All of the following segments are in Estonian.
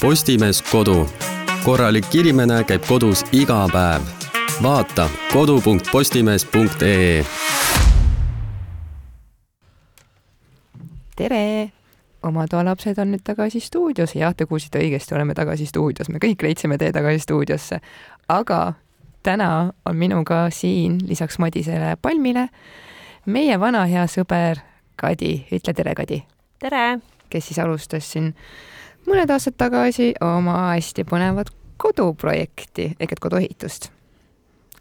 Postimees Kodu. korralik inimene käib kodus iga päev. vaata kodu.postimees.ee. tere! oma toalapsed on nüüd tagasi stuudios, jah, te kuulsite õigesti, oleme tagasi stuudios, me kõik leidsime tee tagasi stuudiosse. aga täna on minuga siin lisaks Madisele Palmile meie vana hea sõber Kadi, ütle tere, Kadi! tere! kes siis alustas siin mõned aastad tagasi oma hästi põnevat koduprojekti ehk et koduehitust.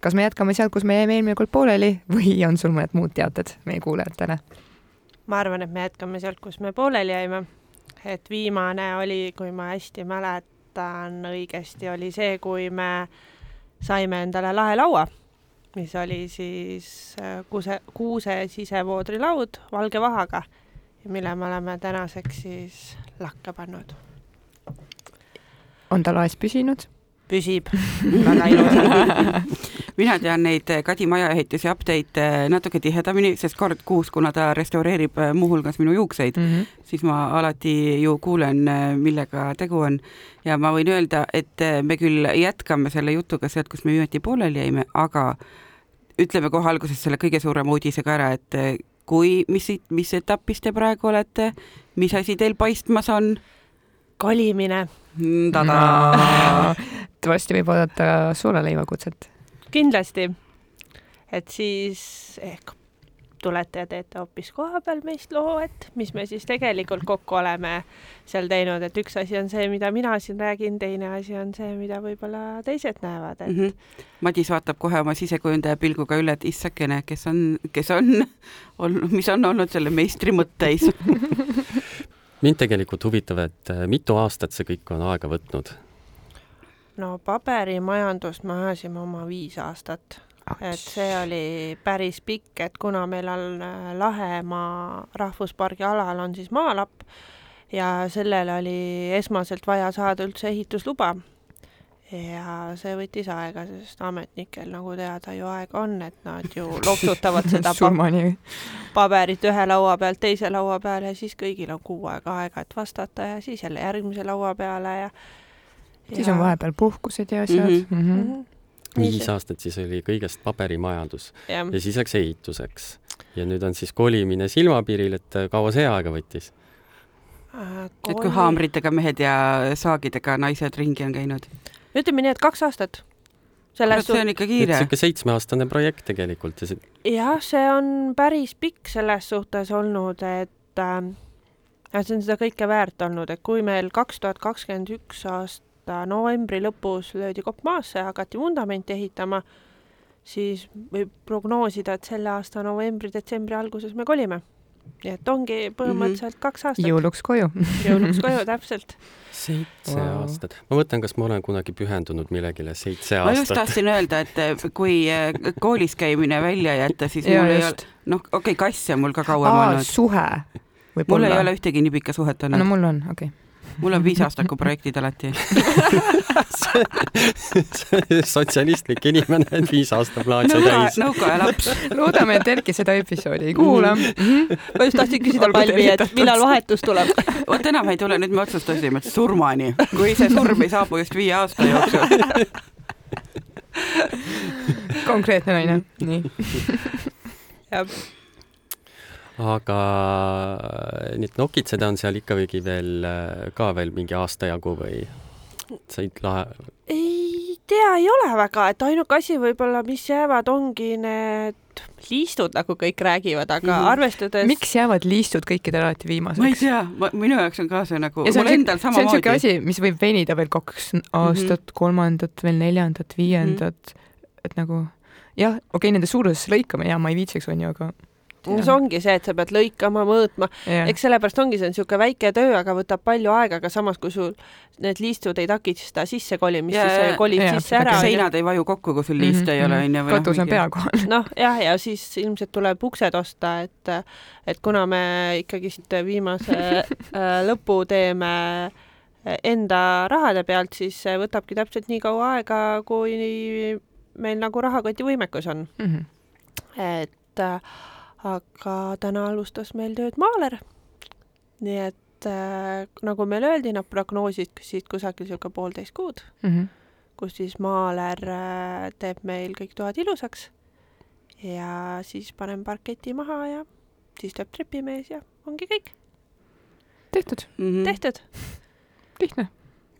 kas me jätkame sealt, kus me jäime eelmine kord pooleli või on sul mõned muud teated meie kuulajatele? ma arvan, et me jätkame sealt, kus me pooleli jäime. et viimane oli, kui ma hästi mäletan õigesti, oli see, kui me saime endale lahe laua mis oli siis äh, kuuse, kuuse sisevoodrilaud valge vahaga, mille me oleme tänaseks siis lakke pannud. On ta laes püsinud? püsib väga ilusalt mina tean neid Kadi majaehituse update'e äh, natuke tihedamini, sest kord kuus, kuna ta restaureerib äh, muuhulgas minu juukseid mm, -hmm. siis ma alati ju kuulen, millega tegu on. ja ma võin öelda, et me küll jätkame selle jutuga sealt, kus me viimati pooleli jäime, aga ütleme kohe alguses selle kõige suurema uudise ka ära, et eh, kui, mis, mis etapis te praegu olete, mis asi teil paistmas on? kolimine. Varsti võib oodata suolaleiva-kutset. kindlasti. et siis ehk tulete ja teete hoopis kohapeal meist loo, et mis me siis tegelikult kokku oleme seal teinud, et üks asi on see, mida mina siin räägin, teine asi on see, mida võib-olla teised näevad, et mm. -hmm. Madis vaatab kohe oma sisekujundaja pilguga üle, et issakene, kes on, kes on olnud, mis on olnud selle meistri mõtteis mind tegelikult huvitab, et äh, mitu aastat see kõik on aega võtnud? no paberimajandust me ajasime oma viis aastat et see oli päris pikk, et kuna meil on äh, Lahemaa rahvuspargi alal on siis maalapp ja sellele oli esmaselt vaja saada üldse ehitusluba. Ja see võttis aega, sest ametnikel, nagu teada, ju aega on, et nad ju loksutavad seda paberit ühe laua pealt teise laua peale ja siis kõigil on kuu aega aega, et vastata ja siis jälle järgmise laua peale ja, ja... siis on vahepeal puhkused ja asjad mm. -hmm. Mm -hmm viis aastat siis oli kõigest paberimajandus ja. ja siis läks ehituseks. ja nüüd on siis kolimine silmapiiril, et äh, kaua see aega võttis äh,? et kui haamritega mehed ja saagidega naised ringi on käinud? Ütleme nii, et kaks aastat. selles see on ikka kiire. niisugune seitsmeaastane projekt tegelikult ja see. jah, see on päris pikk selles suhtes olnud, et äh, see on seda kõike väärt olnud, et kui meil kaks tuhat kakskümmend üks aasta aasta novembri lõpus löödi kopp maasse ja hakati vundamenti ehitama, siis võib prognoosida, et selle aasta novembri-detsembri alguses me kolime. Nii et ongi põhimõtteliselt mm -hmm. kaks aastat. jõuluks koju jõuluks koju, täpselt. seitse wow. aastat. ma mõtlen, kas ma olen kunagi pühendunud millegile seitse aastat. ma just tahtsin öelda, et eh, kui eh, koolis käimine välja jätta, siis ja mul just. ei ole, noh, okei okay,, kass on mul ka kauem Aa, olnud. suhe. mul ei ole ühtegi nii pikka suhet olnud. no mul on, okei okay mul on viisaastaku projektid alati sotsialistlik inimene, et viis aasta plaan sai täis. nõukaaja laps. loodame, et Erki seda episoodi ei kuula mm. -hmm. ma just tahtsin küsida Palmi, et millal vahetus tuleb vot enam ei tule, nüüd me otsustasime, et surmani, kui see surm ei saabu just viie aasta jooksul konkreetne naine, nii. jah aga need nokitsed on seal ikkagi veel ka veel mingi aasta jagu või said lahe? ei tea, ei ole väga, et ainuke asi võib-olla, mis jäävad, ongi need liistud, nagu kõik räägivad, aga mm -hmm. arvestades miks jäävad liistud kõikidel alati viimaseks? ma ei tea, minu jaoks on ka see nagu, see on niisugune asi, mis võib venida veel kaks aastat mm, -hmm. kolmandat, veel neljandat, viiendat mm, -hmm. et nagu jah, okei okay,, nende suuruses lõikame ja ma ei viitsiks, onju, aga see ongi see, et sa pead lõikama, mõõtma, eks sellepärast ongi see niisugune väike töö, aga võtab palju aega, aga samas, kui sul need liistud ei takista sisse kolimist, siis sa kolid ja, sisse ära. seinad ei vaju kokku, kui sul liiste mm -hmm. ei ole, onju. Noh, katus on pea kohal. noh, jah, ja siis ilmselt tuleb uksed osta, et et kuna me ikkagist viimase äh, lõpu teeme enda rahade pealt, siis see võtabki täpselt nii kaua aega, kui meil nagu rahakoti võimekus on mm. -hmm. et äh, aga täna alustas meil tööd maaler. nii et äh, nagu meile öeldi, nad prognoosisid siit kusagil niisugune poolteist kuud mm. -hmm. kus siis maaler äh, teeb meil kõik toad ilusaks ja siis paneme parketi maha ja siis tuleb trepimees ja ongi kõik tehtud mm -hmm. tehtud. lihtne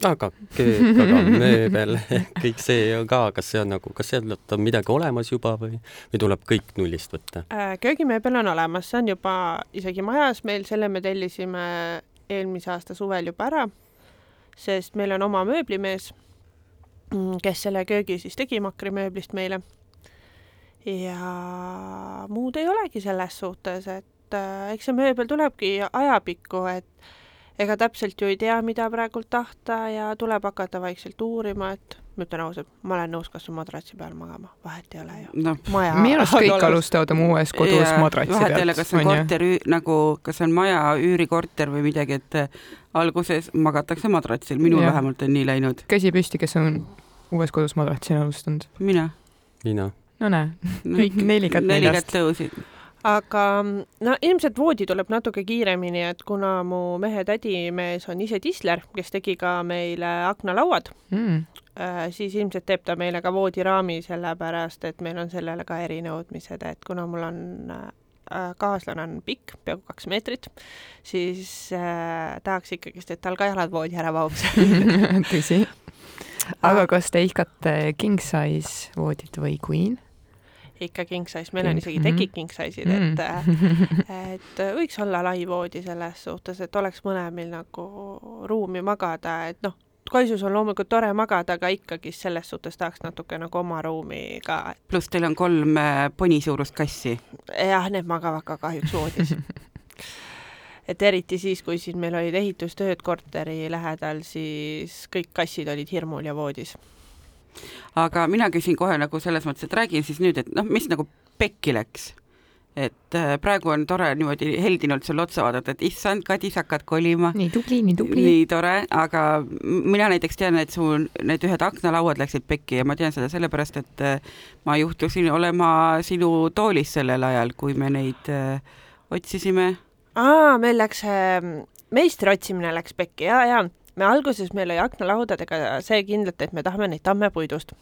aga köök, aga mööbel, kõik see ka, kas see on nagu, kas sealt on midagi olemas juba või, või tuleb kõik nullist võtta? Äh, köögimööbel on olemas, see on juba isegi majas meil, selle me tellisime eelmise aasta suvel juba ära, sest meil on oma mööblimees, mm, kes selle köögi siis tegi makrimööblist meile. ja muud ei olegi selles suhtes, et äh, eks see mööbel tulebki ajapikku, et ega täpselt ju ei tea, mida praegult tahta ja tuleb hakata vaikselt uurima, et ma ütlen ausalt, ma olen nõus kas või madratsi peal magama, vahet ei ole ju no.. minu arust kõik alustavad oma uues kodus ja, madratsi pealt. vahet ei ole, kas on korter nagu, kas on maja, üürikorter või midagi, et äh, alguses magatakse madratsil, minul ja. vähemalt on nii läinud. käsi püsti, kes on uues kodus madratsil alustanud? mina. mina. no näe, kõik neli kätt neljast. neli kätt tõusid aga no ilmselt voodi tuleb natuke kiiremini, et kuna mu mehe tädimees on ise tisler, kes tegi ka meile aknalauad mm., äh, siis ilmselt teeb ta meile ka voodiraami, sellepärast et meil on sellele ka erinõudmised, et kuna mul on äh, kaaslane on pikk, peaaegu kaks meetrit, siis äh, tahaks ikkagist, et tal ka jalad voodi ära vahuks tõsi. aga kas te ihkate king size voodit või queen? Ikka king size, meil on isegi tekid king size'id, et mm. et võiks olla lai voodi selles suhtes, et oleks mõlemil nagu ruumi magada, et noh, kaisus on loomulikult tore magada, aga ikkagi selles suhtes tahaks natuke nagu oma ruumi ka. pluss teil on kolm äh, poni suurust kassi. jah, need magavad ka kahjuks voodis et eriti siis, kui siin meil olid ehitustööd korteri lähedal, siis kõik kassid olid hirmul ja voodis aga mina küsin kohe nagu selles mõttes, et räägin siis nüüd, et noh, mis nagu pekki läks et äh, praegu on tore niimoodi heldinult sulle otsa vaadata, et issand, Kadi, sa hakkad kolima. nii tubli, nii tubli. nii tore, aga mina näiteks tean, et su need ühed aknalauad läksid pekki ja ma tean seda sellepärast, et äh, ma juhtusin olema sinu toolis sellel ajal, kui me neid äh, otsisime. aa, meil läks meistri otsimine läks pekki ja, ja me alguses, meil oli aknalaudadega see kindlalt, et me tahame neid tammepuidust.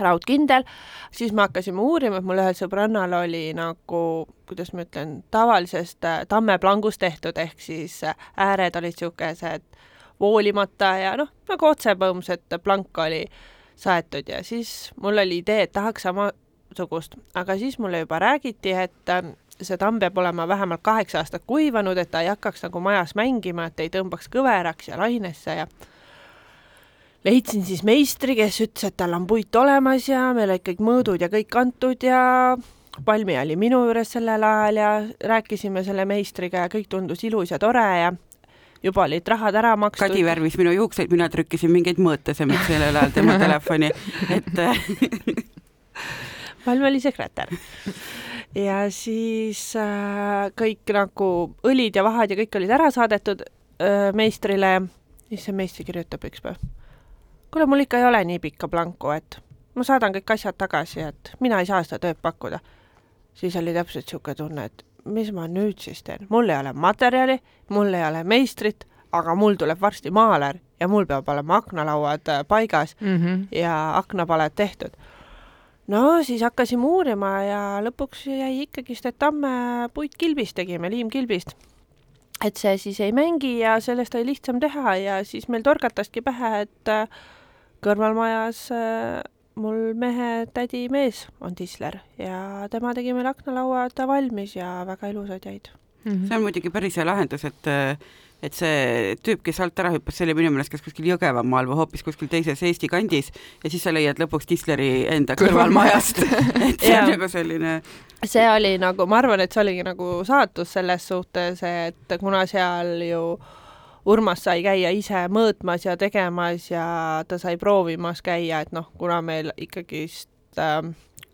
Raudkindel, siis me hakkasime uurima, et mul ühel sõbrannal oli nagu, kuidas ma ütlen, tavalisest äh, tammeplangust tehtud, ehk siis äh, ääred olid niisugused voolimata ja noh, nagu otsepõõms, et plank oli saetud ja siis mul oli idee, et tahaks samasugust, aga siis mulle juba räägiti, et äh, see tamm peab olema vähemalt kaheksa aastat kuivanud, et ta ei hakkaks nagu majas mängima, et ei tõmbaks kõveraks ja lainesse ja leidsin siis meistri, kes ütles, et tal on puit olemas ja meil olid kõik mõõdud ja kõik antud ja Palmi oli minu juures sellel ajal ja rääkisime selle meistriga ja kõik tundus ilus ja tore ja juba olid rahad ära makstud. Kadi värvis minu juukseid, mina trükkisin mingeid mõõtesemeid sellel ajal tema telefoni, et Palm oli sekretär ja siis äh, kõik nagu õlid ja vahad ja kõik olid ära saadetud äh, meistrile. siis see meister kirjutab üks päev. kuule, mul ikka ei ole nii pikka planku, et ma saadan kõik asjad tagasi, et mina ei saa seda tööd pakkuda. siis oli täpselt niisugune tunne, et mis ma nüüd siis teen, mul ei ole materjali, mul ei ole meistrit, aga mul tuleb varsti maaler ja mul peab olema aknalauad äh, paigas mm -hmm. ja aknapaled tehtud no siis hakkasime uurima ja lõpuks jäi ikkagist, et tamme puitkilbist tegime, liimkilbist. et see siis ei mängi ja sellest oli lihtsam teha ja siis meil torgataski pähe, et äh, kõrvalmajas äh, mul mehe tädi mees on tisler ja tema tegi meil aknalauad valmis ja väga ilusad jäid mm. -hmm. see on muidugi päris hea lahendus, et äh, et see tüüp, kes alt ära hüppas, see oli minu meelest kas kuskil Jõgevamaal või hoopis kuskil teises Eesti kandis ja siis sa leiad lõpuks Tisleri enda kõrvalmajast. Et see on nagu selline see oli nagu, ma arvan, et see oligi nagu saatus selles suhtes, et kuna seal ju Urmas sai käia ise mõõtmas ja tegemas ja ta sai proovimas käia, et noh, kuna meil ikkagist äh,,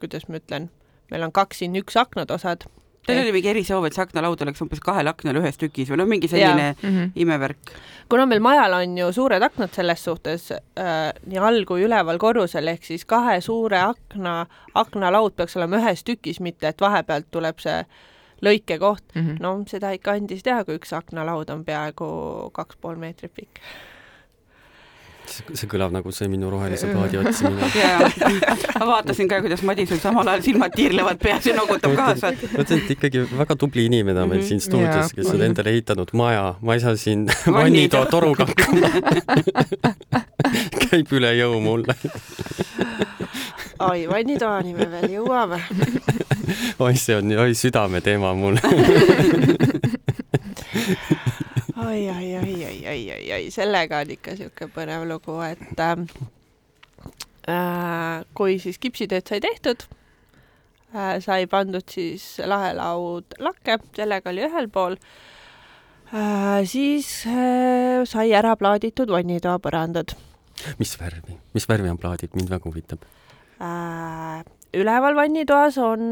kuidas ma ütlen, meil on kaks siin üks aknad osad Teil oli mingi erisoov, et see aknalaud oleks umbes kahel aknal ühes tükis või noh, mingi selline mm -hmm. imevärk. kuna meil majal on ju suured aknad selles suhtes äh, nii all kui üleval korrusel, ehk siis kahe suure akna, aknalaud peaks olema ühes tükis, mitte et vahepealt tuleb see lõikekoht mm. -hmm. no seda ikka andis teha, kui üks aknalaud on peaaegu kaks pool meetrit pikk. See kõlab nagu see minu rohelise plaadi otsimine. ma vaatasin ka, kuidas Madisel samal ajal silmad tiirlevad peas ja noogutab kaasa. mõtlen, et ikkagi väga tubli inimene on meil siin stuudios, kes on endale ehitanud maja, ma ei saa siin vannitoa toruga hakkama. Käib üle jõu mulle. Oi, vannitoani me veel jõuame. Oi, see on, oi südameteema mul oi, oi, oi, oi, oi, oi, oi, sellega on ikka niisugune põnev lugu, et ähm, äh, kui siis kipsitööd sai tehtud äh,, sai pandud siis lahelaud lakke, sellega oli ühel pool äh,, siis äh, sai ära plaaditud vannitoa põrandad. mis värvi, mis värvi on plaadid, mind väga huvitab äh,. üleval vannitoas on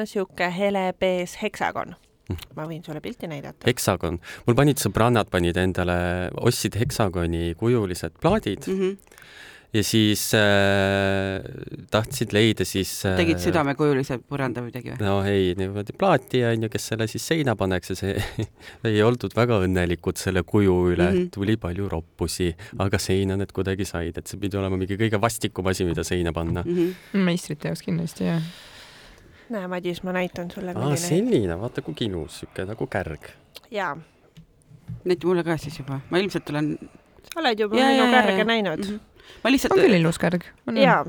niisugune helebees heksagon hm. Ma võin sulle pilti näidata. heksagon, mul panid sõbrannad panid endale, ostsid heksagoni kujulised plaadid mm. -hmm ja siis äh, tahtsid leida siis äh, tegid südamekujulise põranda midagi või? no ei, niimoodi plaati onju, kes selle siis seina paneks ja see ei oldud väga õnnelikud selle kuju üle mm, -hmm. tuli palju roppusi, aga seina need kuidagi said, et see pidi olema mingi kõige vastikum asi, mida seina panna mm. -hmm. meistrite jaoks kindlasti jah. Näe, Madis, ma näitan sulle. aa, selline, vaata kui ilus, sihuke nagu kärg. jaa. näita mulle ka siis juba, ma ilmselt olen. sa oled juba ja, minu kärge näinud mm. -hmm ma lihtsalt. on küll ilus kärg. jaa,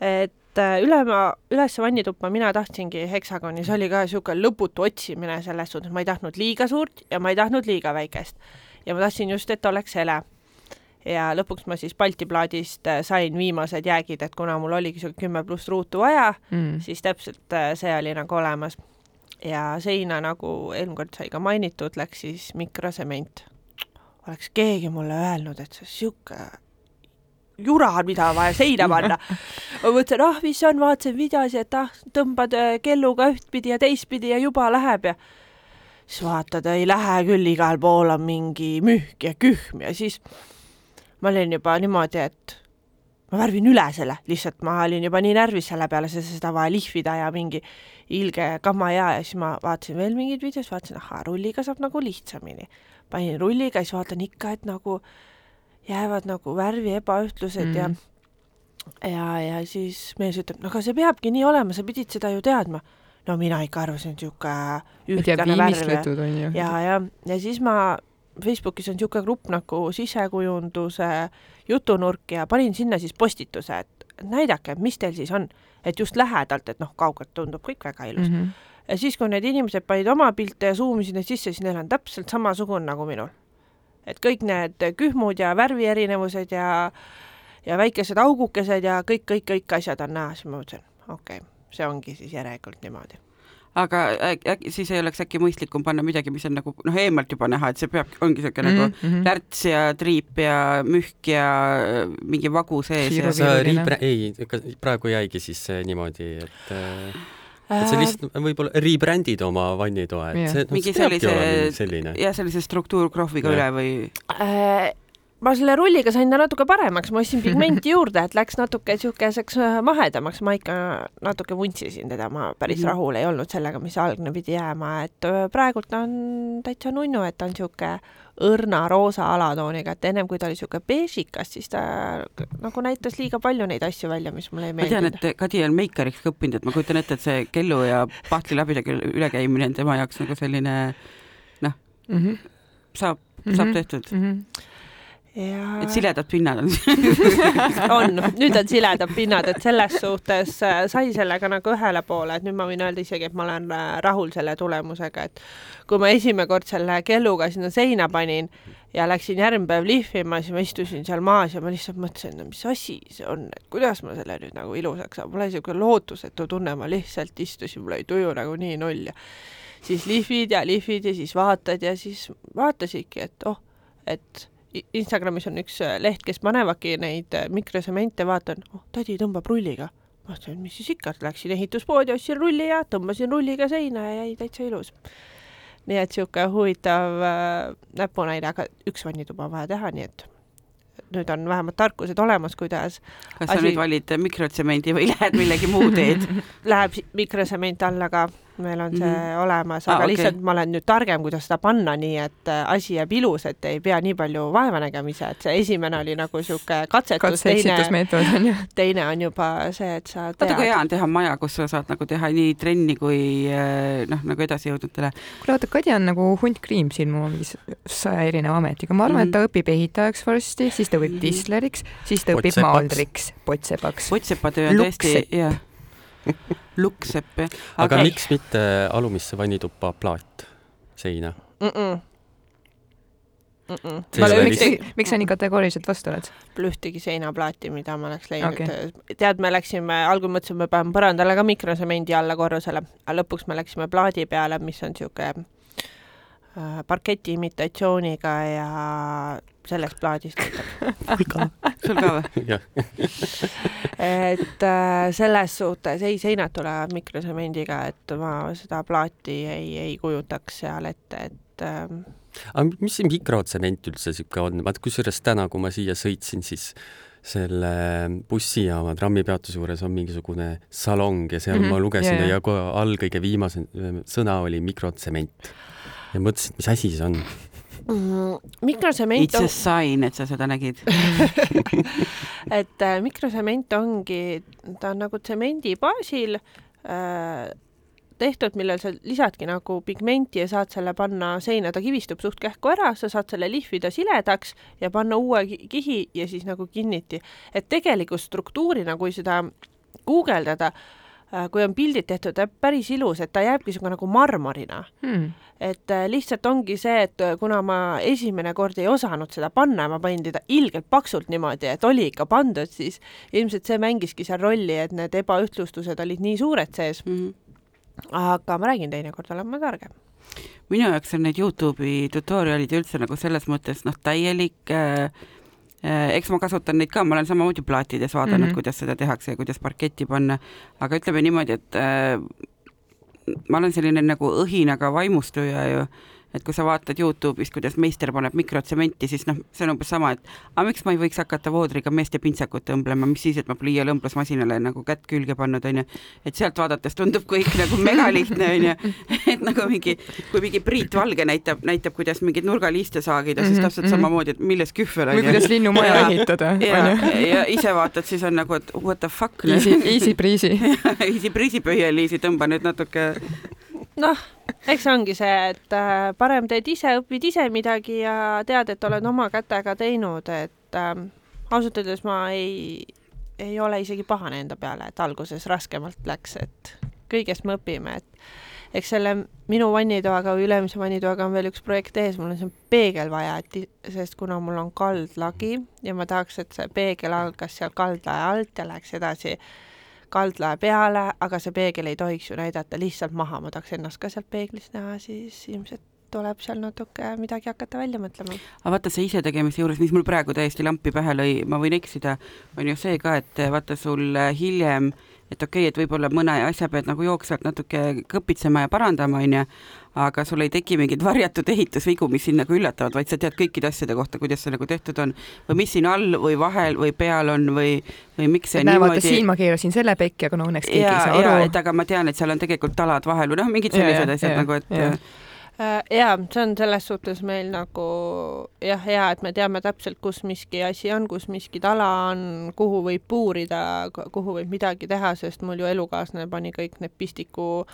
et äh, ülema, ülesse vannituppa mina tahtsingi heksagoni, see oli ka niisugune lõputu otsimine selles suhtes, ma ei tahtnud liiga suurt ja ma ei tahtnud liiga väikest. ja ma tahtsin just, et oleks hele. Ja lõpuks ma siis Balti plaadist äh, sain viimased jäägid, et kuna mul oligi niisugune kümme pluss ruutu vaja mm., siis täpselt äh, see oli nagu olemas. ja seina, nagu eelmine kord sai ka mainitud, läks siis mikrosement. oleks keegi mulle öelnud, et see niisugune jura, mida on vaja seina panna. ma mõtlesin, ah, mis on, vaatasin videosi, et ah, tõmbad äh, kelluga ühtpidi ja teistpidi ja juba läheb ja siis vaatad, ei lähe küll, igal pool on mingi mühk ja kühm ja siis ma olin juba niimoodi, et ma värvin üle selle, lihtsalt ma olin juba nii närvis selle peale, sest seda vaja lihvida ja mingi ilge kama ja, ja siis ma vaatasin veel mingeid videosid, vaatasin, ahaa, rulliga saab nagu lihtsamini. panin rulliga, siis vaatan ikka, et nagu jäävad nagu värvi ebaühtlused mm. ja ja, ja siis mees ütleb, no aga see peabki nii olema, sa pidid seda ju teadma. no mina ikka arvasin, et niisugune ühtlane värv. ja, ja, ja siis ma, Facebookis on niisugune grupp nagu sisekujunduse jutunurk ja panin sinna siis postituse, et näidake, mis teil siis on. et just lähedalt, et noh, kaugelt tundub kõik väga ilus mm. -hmm. ja siis, kui need inimesed panid oma pilte ja suumisid neid sisse, siis neil on täpselt samasugune nagu minul et kõik need kühmud ja värvierinevused ja ja väikesed augukesed ja kõik, kõik, kõik asjad on näha, siis ma mõtlesin, okei okay,, see ongi siis järelikult niimoodi aga äkki siis ei oleks äkki mõistlikum panna midagi, mis on nagu noh, eemalt juba näha, et see peab, ongi niisugune mm -hmm. nagu mhm. lärts ja triip ja mühk ja äh, mingi vagu sees. sa riib-, ei, praegu jäigi siis niimoodi, et äh et sa lihtsalt võib-olla rebrändid oma vannitoa, et see, mingi sellise, selline. jah, sellise struktuurkrohviga üle või äh,? Ma selle rulliga sain ta natuke paremaks, ma ostsin pigmenti juurde, et läks natuke niisuguseks äh, mahedamaks, ma ikka natuke vuntsisin teda, ma päris -hmm. rahul ei olnud sellega, mis algne pidi jääma, et äh, praegult ta on täitsa nunnu, et ta on niisugune õrna roosa alatooniga, et ennem kui ta oli niisugune beežikas, siis ta nagu näitas liiga palju neid asju välja, mis mulle ei meeldinud. ma tean, et Kadi on meikariks ka õppinud, et ma kujutan ette, et see kellu ja pahtliläbidega ülekäimine on tema jaoks nagu selline noh mm -hmm., saab mm, -hmm. saab tehtud mm. -hmm Ja... et siledad pinnad on. On, nüüd on siledad pinnad, et selles suhtes äh, sai sellega nagu ühele poole, et nüüd ma võin öelda isegi, et ma olen äh, rahul selle tulemusega, et kui ma esimene kord selle kelluga sinna seina panin ja läksin järgmine päev lihvima, siis ma istusin seal maas ja ma lihtsalt mõtlesin, no mis asi see on, et kuidas ma selle nüüd nagu ilusaks saan, mul oli niisugune lootusetu tunne, ma lihtsalt istusin, mul oli tuju nagu nii null ja siis lihvid ja lihvid ja siis vaatad ja siis vaatasidki, et oh, et Instagramis on üks äh, leht, kes panevadki neid äh, mikrosemente, vaatan, oh, tädi tõmbab rulliga. ma mõtlesin, mis siis ikka, läksin ehituspoodi, ostsin rulli ja tõmbasin rulliga seina ja jäi täitsa ilus. nii et niisugune huvitav äh, näpunäide, aga üks vannituba on vaja teha, nii et nüüd on vähemalt tarkused olemas, kuidas kas sa asi... nüüd valid mikrotsemendi või lähed millegi muu teed Läheb mikrosement alla ka meil on see mm Mhm. -hmm. olemas, Aa, aga ah, okei. lihtsalt ma olen nüüd targem, kuidas seda panna nii, et äh, asi jääb ilus, et ei pea nii palju vaevanägemise, et see esimene oli nagu niisugune katsetus, teine, teine on juba see, et sa vaata, kui tead. hea on teha maja, kus sa saad nagu teha nii trenni kui eh, noh, nagu edasijõudnutele. kuule oota, Kadri on nagu hunt kriimsilmu mingi s- saja erineva ametiga, ma arvan, et ta õpib ehitajaks varsti, siis ta õpib Mhm. distleriks, siis ta õpib maaldriks, pottsepaks. potsepatöö on tõesti jah. lukksepp, jah. aga Okei. miks mitte alumisse vannituppa plaat seina? mm. -mm. Mm -mm. Ma olen miks miks sa nii kategooriliselt vastu oled? ühtegi seinaplaati, mida ma oleks leidnud okay.. tead, me läksime, algul mõtlesime, me paneme põrandale ka mikrosemendi alla korrusele, aga lõpuks me läksime plaadi peale, mis on niisugune äh, parketi imitatsiooniga ja sellest plaadist mul ka. sul ka või? et äh, selles suhtes ei, seinad tulevad mikrosemendiga, et ma seda plaati ei, ei kujutaks seal ette, et äh, aga mis see mikrotsement üldse sihuke on, vaat kusjuures täna, kui ma siia sõitsin, siis selle bussijaama trammipeatuse juures on mingisugune salong ja seal mm -hmm. ma lugesin yeah, ja all kõige viimase äh, sõna oli mikrotsement. ja mõtlesin, et mis asi see on. Mm, mikrosement It's a sign, et sa seda nägid. et äh, mikrosement ongi, ta on nagu tsemendi baasil äh, tehtud, millel sa lisadki nagu pigmenti ja saad selle panna seina, ta kivistub suht kähku ära, sa saad selle lihvida siledaks ja panna uue ki- kihi ja siis nagu kinniti. et tegelikult struktuurina, kui seda guugeldada, kui on pildid tehtud, päris ilus, et ta jääbki niisugune nagu marmorina Hmm. et äh, lihtsalt ongi see, et äh, kuna ma esimene kord ei osanud seda panna ma panin teda ilgelt paksult niimoodi, et oli ikka pandud, siis ilmselt see mängiski seal rolli, et need ebaühtlustused olid nii suured sees, Mhm. aga ma räägin, teinekord olen ma targem. minu jaoks on need Youtube'i tutorial'id üldse nagu selles mõttes noh, täielik äh, äh, eks ma kasutan neid ka, ma olen samamoodi plaatides vaadanud mm. -hmm. kuidas seda tehakse ja kuidas parketti panna, aga ütleme niimoodi, et äh, ma olen selline nagu õhinaga vaimustuja ju, et kui sa vaatad Youtube'ist, kuidas meister paneb mikrotsementi, siis noh, see on umbes sama, et aga miks ma ei võiks hakata voodriga meeste pintsakut õmblema, mis siis, et ma pliia lõmblusmasinale nagu kätt külge pannud onju, et sealt vaadates tundub kõik nagu megalihtne onju, et nagu mingi, kui mingi Priit Valge näitab, näitab, kuidas mingeid nurgaliiste saagida mm, -hmm, siis Mhm, täpselt mhm. samamoodi, et milles kühvel või onju. kuidas linnumaja ehitada, ja ise vaatad, siis on nagu, et what the fuck. Easy, easy breezy. Easy breezy pöieliisi, tõmba nüüd natuke. noh, eks ongi see, et äh, parem teed ise, õpid ise midagi ja tead, et oled oma kätega teinud, et äh, ausalt öeldes ma ei, ei ole isegi pahane enda peale, et alguses raskemalt läks, et kõigest me õpime, et eks selle minu vannitoaga või ülemise vannitoaga on veel üks projekt ees, mul on see peegel vaja, et sest kuna mul on kaldlagi ja ma tahaks, et see peegel algas seal kaldlae alt ja läheks edasi kaldlae peale, aga see peegel ei tohiks ju näidata lihtsalt maha, ma tahaks ennast ka sealt peeglist näha, siis ilmselt tuleb seal natuke midagi hakata välja mõtlema. aga vaata see isetegemise juures, mis mul praegu täiesti lampi pähe lõi, ma võin eksida, on ju see ka, et vaata sul hiljem, et okei okay,, et võib-olla mõne asja pead nagu jooksvalt natuke kõpitsema ja parandama, onju, aga sul ei teki mingeid varjatud ehitusvigu, mis sind nagu üllatavad, vaid sa tead kõikide asjade kohta, kuidas see nagu tehtud on või mis siin all või vahel või peal on või, või miks see et näe, vaata niimoodi siin ma keerasin selle pekki, aga no õnneks keegi ja ei, saa aru et. aga ma tean, et seal on tegelikult talad vahel või noh, mingid Ja, ja, sellised asjad ja, nagu, et ja. jaa, see on selles suhtes meil nagu jah, hea, et me teame täpselt, kus miski asi on, kus miski tala on, kuhu võib puurida, kuhu võib midagi teha, sest mul ju elukaaslane pani kõik need pistiku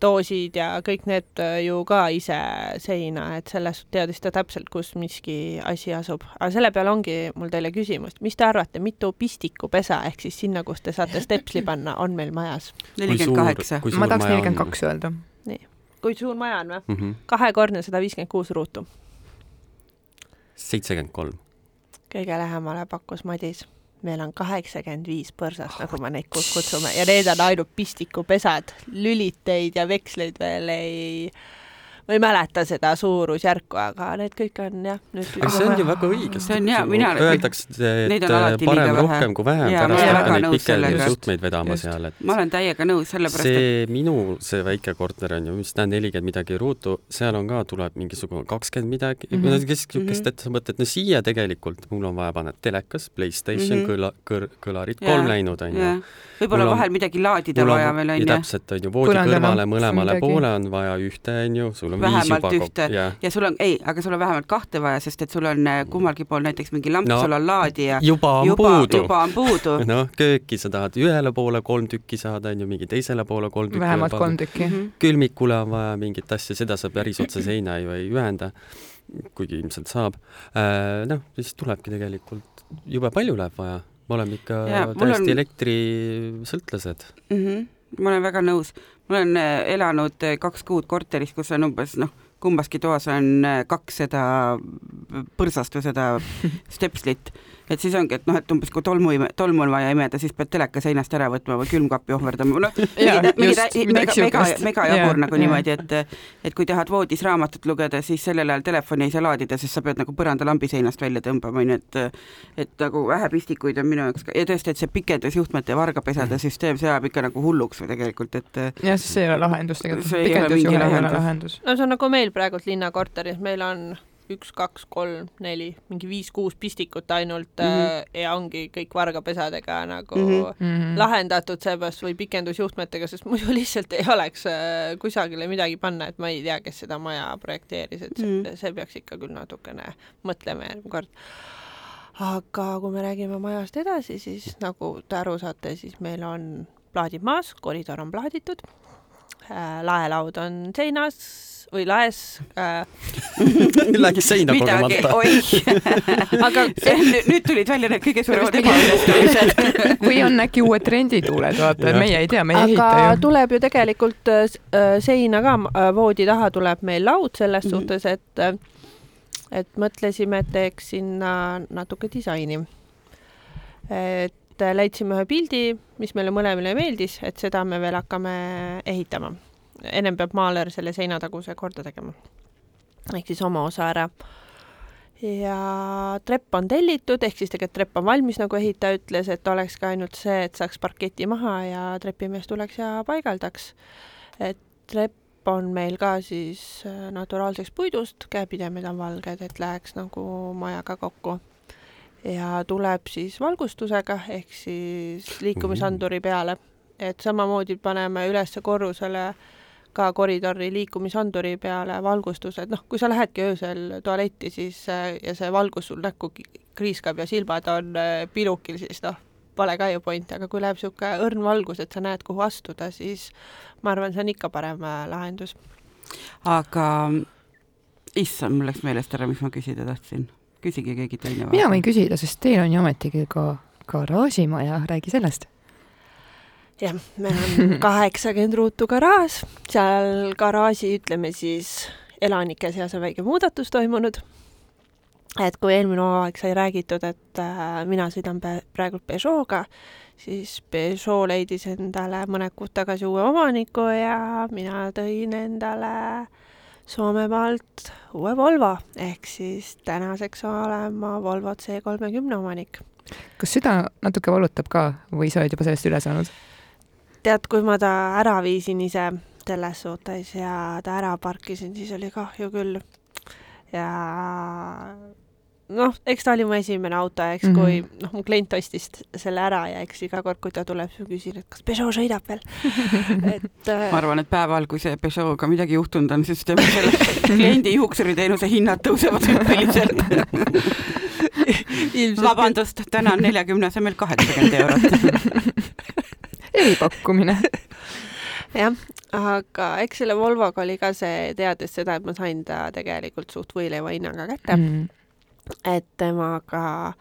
doosid ja kõik need äh, ju ka ise seina, et selles teadis ta täpselt, kus miski asi asub. aga selle peale ongi mul teile küsimus, mis te arvate, mitu pistikupesa ehk siis sinna, kus te saate stepsli panna, on meil majas? nelikümmend kaheksa. ma tahaks nelikümmend kaks öelda. Kui suur maja on või? mm -hmm.. kahekordne sada viiskümmend kuus ruutu. seitsekümmend kolm. kõige lähemale pakkus Madis. meil on kaheksakümmend viis põrsast, nagu me neid kutsume ja need on ainult pistikupesad, lüliteid ja veksleid veel ei ma ei mäleta seda suurusjärku, aga need kõik on jah. aga see on ju väga õige. See on hea, mina- Öeldakse, et on parem rohkem kui vähem, pärast ma olen hakka väga neid nõus sellega. pikendusjuhtmeid vedama Just. seal, et ma olen täiega nõus, sellepärast et see minu, see väike korter on ju, mis ta on nelikümmend midagi ruutu, seal on ka, tuleb mingisugune kakskümmend midagi mm. -hmm. kes niisugust Mhm. mm -hmm., et sa mõtled, no siia tegelikult mul on vaja panna telekas, Playstation mm. -hmm. kõla, kõr-, kõlarid, kolm läinud on ju võib-olla on- vahel midagi laadida vaja on veel ja onju. täpselt on ju voodi kõrvale mõlemale midagi. poole on vaja ühte onju, sul on Vähemalt viis juba ühte. jah, ja sul on, ei, aga sul on vähemalt kahte vaja, sest et sul on äh, kummalgi pool näiteks mingi lamp No, sul on laadija. juba on juba, puudu. juba on puudu noh, kööki sa tahad ühele poole kolm tükki saada onju, mingi teisele poole kolm tükki. vähemalt kolm tükki. mm. -hmm. külmikule on vaja mingit asja, seda sa päris otse seina ju ei ühenda, kuigi ilmselt saab. noh, siis tulebki tegelikult, jube palju läheb vaja, me oleme ikka mul täiesti on- elektrisõltlased. mm. -hmm. Ma olen väga nõus, ma olen äh, elanud äh, kaks kuud korteris, kus on umbes noh, kumbaski toas on äh, kaks seda põrsast või seda stepslit, et siis ongi, et noh, et umbes kui tolmu, tolmu on vaja imeda, siis pead teleka seinast ära võtma või külmkappi ohverdama, noh, mega, mega mega jabur nagu niimoodi, et et kui tahad voodis raamatut lugeda, siis sellel ajal telefoni ei saa laadida, sest sa pead nagu põrandalambi seinast välja tõmbama, onju, et et nagu vähe pistikuid on minu jaoks ka ja tõesti, et see pikendusjuhtmete vargapesade süsteem, see ajab ikka nagu hulluks või tegelikult, et jah, see ei ole lahendus tegelikult See, ei ole pikendusjuhe mingi ei ole lahendus. lahendus. no see on nagu meil praegult linnakorteris, meil on üks, kaks, kolm, neli, mingi viis-kuus pistikut ainult mm. -hmm. ja ongi kõik vargapesadega nagu mm. -hmm. Lahendatud seepärast või pikendusjuhtmetega, sest muidu lihtsalt ei oleks äh, kusagile midagi panna, et ma ei tea, kes seda maja projekteeris, et see, mm. see peaks ikka küll natukene mõtlema järgmine kord. aga kui me räägime majast edasi, siis nagu te aru saate, siis meil on plaadid maas, koridor on plaaditud, laelaud on seinas või laes äh, Läks seina kogemata. oih. aga nüüd, tulid välja need kõige suuremad ebaõnnestumised. või on äkki uued trendituuled, vaata, meie ei tea, me ei ehita aga ju. tuleb ju tegelikult äh, äh, seina ka, voodi taha tuleb meil laud selles mm -hmm. suhtes, et äh, et mõtlesime, et teeks sinna natuke disaini. et äh, leidsime ühe pildi, mis meile mõlemile meeldis, et seda me veel hakkame ehitama. ennem peab maaler selle seinataguse korda tegema. ehk siis oma osa ära ja trepp on tellitud, ehk siis tegelikult trepp on valmis, nagu ehitaja ütles, et oleks ka ainult see, et saaks parketi maha ja trepimees tuleks ja paigaldaks. et trepp on meil ka siis äh, naturaalseks puidust, käepidemed on valged, et läheks nagu majaga kokku. Ja tuleb siis valgustusega ehk siis liikumisanduri peale, et samamoodi paneme üles korrusele ka koridori liikumisanduri peale valgustused, noh, kui sa lähedki öösel tualetti, siis äh, ja see valgus sul näkku kriiskab ja silmad on äh, pilukil, siis noh, pole ka ju point, aga kui läheb niisugune õrn valgus, et sa näed, kuhu astuda, siis ma arvan, see on ikka parem äh, lahendus. aga issand, mul läks meelest ära, mis ma küsida tahtsin. Küsige keegi teine. mina võin küsida, sest teil on ju ometigi ka garaažimaja, räägi sellest. jah, meil on kaheksakümmend ruutu garaaž, seal garaaži, ütleme siis elanike seas on väike muudatus toimunud. et kui eelmine hooaeg sai räägitud, et äh, mina sõidan praegu Peugeot'ga, siis Peugeot leidis endale mõned kuud tagasi uue omaniku ja mina tõin endale Soomemaalt uue Volvo ehk siis tänaseks olen ma Volvo C30 omanik. kas süda natuke valutab ka või sa oled juba sellest üle saanud? tead, kui ma ta ära viisin ise selles suhtes ja ta ära parkisin, siis oli kahju küll. ja noh, eks ta oli mu esimene auto ja eks mm. -hmm. kui noh, mu klient ostis selle ära ja eks iga kord, kui ta tuleb, siis ma küsin, et kas Peugeot sõidab veel. et äh, ma arvan, et päeval, kui see Peugeot'ga midagi juhtunud on, siis tema selle kliendi juuksuriteenuse hinnad tõusevad hüppeliselt. ilmselt vabandust, täna on neljakümne asemel kaheksakümmend eurot. eripakkumine. jah, aga eks selle Volvoga oli ka see, teades seda, et ma sain ta tegelikult suht võileiva hinnaga kätte mm., Mm. Et temaga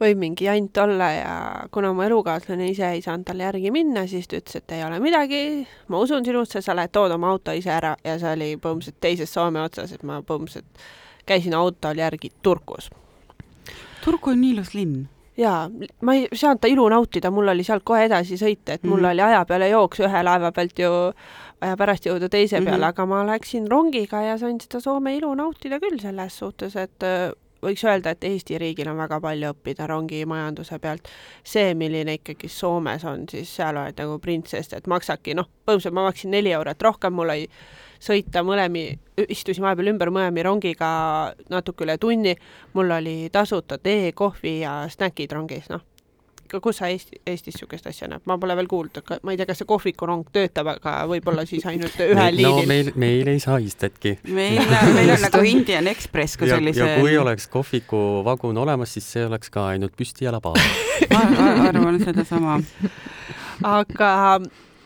võib mingi jant olla ja kuna mu elukaaslane ise ei saanud talle järgi minna, siis ta ütles, et ei ole midagi, ma usun sinusse, sa lähed tood oma auto ise ära ja see oli põhimõtteliselt teises Soome otsas, et ma põhimõtteliselt käisin autol järgi Turkus. Turku on nii ilus linn. jaa, ma ei saanud ta ilu nautida, mul oli sealt kohe edasi sõita, et mul mm Mhm. -hmm. oli aja peale jooks ühe laeva pealt ju vaja pärast jõuda teise peale mm, Mhm. -hmm. aga ma läksin rongiga ja sain seda Soome ilu nautida küll selles suhtes, et võiks öelda, et Eesti riigil on väga palju õppida rongimajanduse pealt. see, milline ikkagi Soomes on, siis seal oled nagu printsess, et maksabki, noh, põhimõtteliselt ma maksin neli eurot rohkem, mul oli sõita mõlemi, istusime vahepeal ümber mõlemi rongiga natuke üle tunni, mul oli tasuta tee, kohvi ja snäkid rongis, noh. Kus sa Eesti, Eestis niisugust asja näed, ma pole veel kuulnud, ma ei tea, kas see kohvikurong töötab, aga võib-olla siis ainult ühel no liinil. meil, meil ei saa istetki. meil, meil on nagu Indian Express kui ja, sellise ja kui oleks kohvikuvagun olemas, siis see oleks ka ainult püstijalapaar ma ma arvan sedasama. aga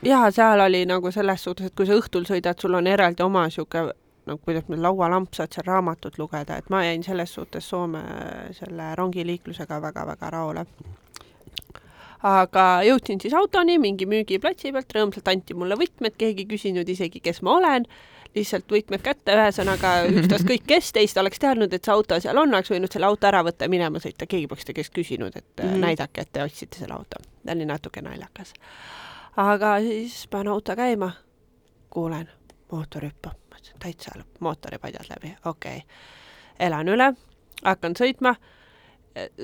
jaa, seal oli nagu selles suhtes, et kui sa õhtul sõidad, sul on eraldi oma niisugune no kuidas me laualamp saad seal raamatut lugeda, et ma jäin selles suhtes Soome selle rongiliiklusega väga-väga rahule. Aga jõudsin siis autoni mingi müügiplatsi pealt, rõõmsalt anti mulle võtmed, keegi ei küsinud isegi, kes ma olen, lihtsalt võtmed kätte, ühesõnaga ükstaskõik kes teist oleks teadnud, et see auto seal on, oleks võinud selle auto ära võtta ja minema sõita, keegi poleks teie käest küsinud, et mm. -hmm. näidake, et te ostsite selle auto. see oli natuke naljakas. aga siis panen auto käima, kuulen, mootor hüppab, mõtlesin täitsa lõpp, mootoripadjad läbi, okei. Okay.. elan üle, hakkan sõitma,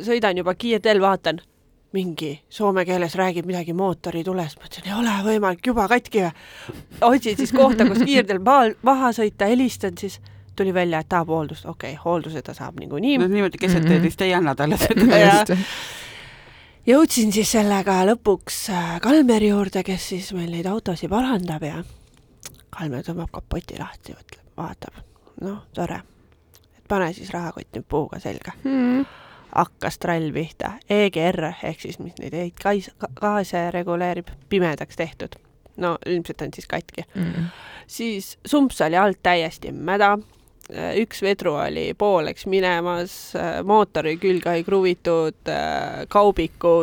sõidan juba kiirteel, vaatan, mingi soome keeles räägib midagi mootori tulest, mõtlesin, ei ole võimalik, juba katki või. otsin siis kohta, kus kiirteel maal maha sõita, helistan siis, tuli välja, et tahab hooldust, okei okay,, hoolduse ta saab niikuinii no niimoodi keset teed vist ei anna talle seda. Jah. jõudsin siis sellega lõpuks äh, Kalmeri juurde, kes siis meil neid autosid parandab ja Kalmer tõmbab kapoti lahti, mõtleb, vaatab, noh, tore. et pane siis rahakott nüüd puuga selga. Mm. Hakkas trall pihta, EGR ehk siis mis neid kais- gaase reguleerib, pimedaks tehtud. no ilmselt on siis katki. Mm. siis sumps oli alt täiesti mäda, üks vedru oli pooleks minemas, mootori külge oli kruvitud äh, kaubiku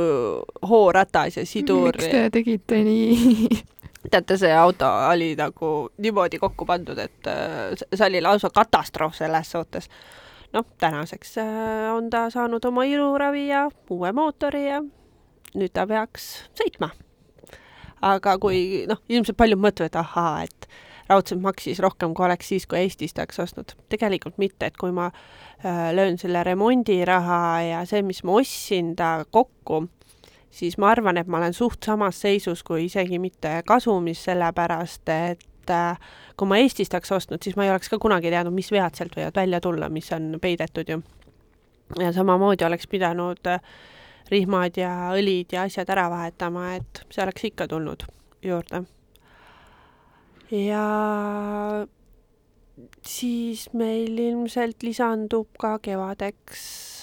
hooratas ja sidur. miks te tegite nii teate, see auto oli nagu niimoodi kokku pandud, et äh, see oli lausa katastroof selles suhtes. Noh, tänaseks äh, on ta saanud oma iluravi ja uue mootori ja nüüd ta peaks sõitma. aga kui noh, ilmselt paljud mõtlevad, ahaa, et raudselt maksis rohkem, kui oleks siis, kui Eestist oleks ostnud. tegelikult mitte, et kui ma äh, löön selle remondiraha ja see, mis ma ostsin ta kokku, siis ma arvan, et ma olen suht samas seisus kui isegi mitte kasumis, sellepärast et äh, kui ma Eestist oleks ostnud, siis ma ei oleks ka kunagi teadnud, mis vead sealt võivad välja tulla, mis on peidetud ju. ja samamoodi oleks pidanud äh, rihmad ja õlid ja asjad ära vahetama, et see oleks ikka tulnud juurde. ja siis meil ilmselt lisandub ka kevadeks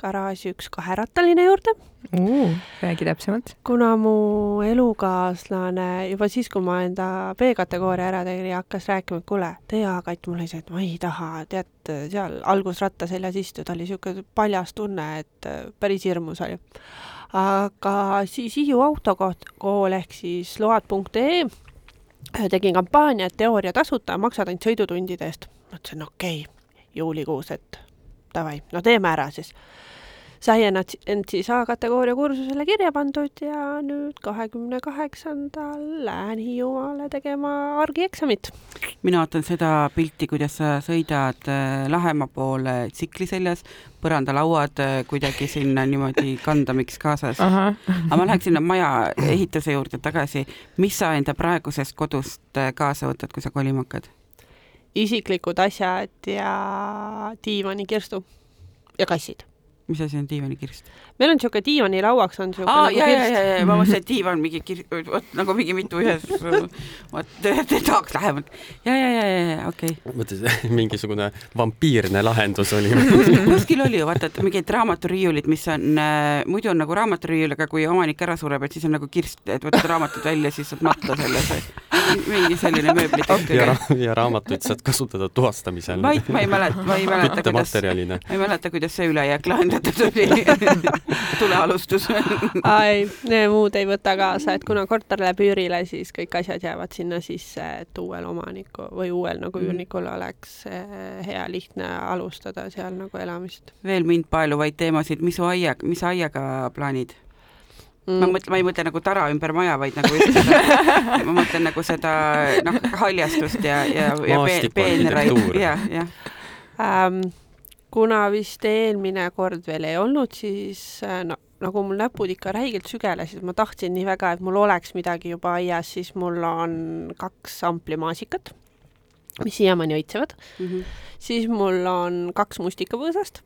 garaaži üks kaherattaline juurde uh,. räägi täpsemalt. kuna mu elukaaslane juba siis, kui ma enda B-kategooria ära tegin, hakkas rääkima, et kuule, tee A-katt mulle ise, et ma ei taha, tead, seal algusratta seljas istuda oli niisugune paljas tunne, et päris hirmus oli. aga siis Hiiu autokool ehk siis load.ee tegin kampaania, et teooria tasuta, maksad ainult sõidutundide eest. mõtlesin, okei okay,, juulikuus, et davai, no teeme ära siis sai ennast end siis A-kategooria kursusele kirja pandud ja nüüd kahekümne kaheksandal lähen Hiiumaale tegema argieksamit. mina vaatan seda pilti, kuidas sa sõidad äh, Lahemaa poole tsikli seljas, põrandalauad äh, kuidagi sinna niimoodi kandamiks kaasas. aga ma läheks sinna maja ehituse juurde tagasi. mis sa enda praegusest kodust äh, kaasa võtad, kui sa kolima hakkad? Isiklikud asjad ja diivanikirstu ja kassid mis asi on diivanikirst? meil on niisugune diivanilauaks on niisugune aa, nagu ja, kirst. ja, ja, ja ma mõtlesin, et diivan mingi kir-, vot nagu mingi mitu ühes, vot tahaks lähemalt. ja, ja, ja, ja, ja okei okay.. mõtlesin, mingisugune vampiirne lahendus oli kuskil oli ju vaata, et mingid raamaturiiulid, mis on äh,, muidu on nagu raamaturiiul, aga kui omanik ära sureb, et siis on nagu kirst, et võtad raamatud välja, siis saad matta selles. mingi selline mööbli tehtud. ja, ra ja raamatuid saad kasutada tuhastamisel. ma ei, ma ei mäleta, ma ei mäleta, kuidas, ma ei mäleta, kuidas see ülejääk lahendati kirjutatud oli tulealustus ei, muud ei võta kaasa, et kuna korter läheb üürile, siis kõik asjad jäävad sinna sisse, et uuel omaniku või uuel nagu Mhm. üürnikul oleks eh, hea lihtne alustada seal nagu elamist veel mind paeluvaid teemasid, mis su aia, mis sa aiaga plaanid? ma mõtlen, ma ei mõtle nagu tara ümber maja, vaid nagu just seda, ma mõtlen nagu seda noh, haljastust ja, ja, ja peenraid ja, jah. ähm, kuna vist eelmine kord veel ei olnud, siis äh, no, nagu mul näpud ikka räigelt sügelesid, ma tahtsin nii väga, et mul oleks midagi juba aias, siis mul on kaks amplimaasikat, mis siiamaani õitsevad, Mhm. siis mul on kaks mustikapõõsast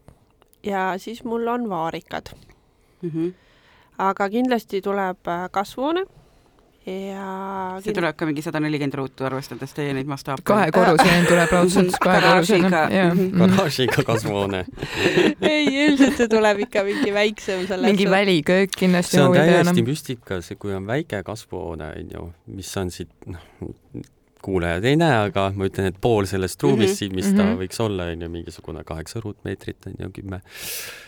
ja siis mul on vaarikad, Mhm. aga kindlasti tuleb äh, kasvuhoone ja see tuleb ka mingi sada nelikümmend ruutu, arvestades teie neid mastaape. kahekorruseline tuleb raudselt, kahekorruseline, Garaažiga. jah. Mhm. garaažiga kasvuhoone. ei, ilmselt see tuleb ikka mingi väiksem selles mingi väliköök kindlasti see on täiesti müstika, see, kui on väike kasvuhoone, onju, mis on siit, noh, kuulajad ei näe, aga ma ütlen, et pool sellest ruumist Mhm, siin, mis ta mhm. võiks olla, onju, mingisugune kaheksa ruutmeetrit, onju, kümme,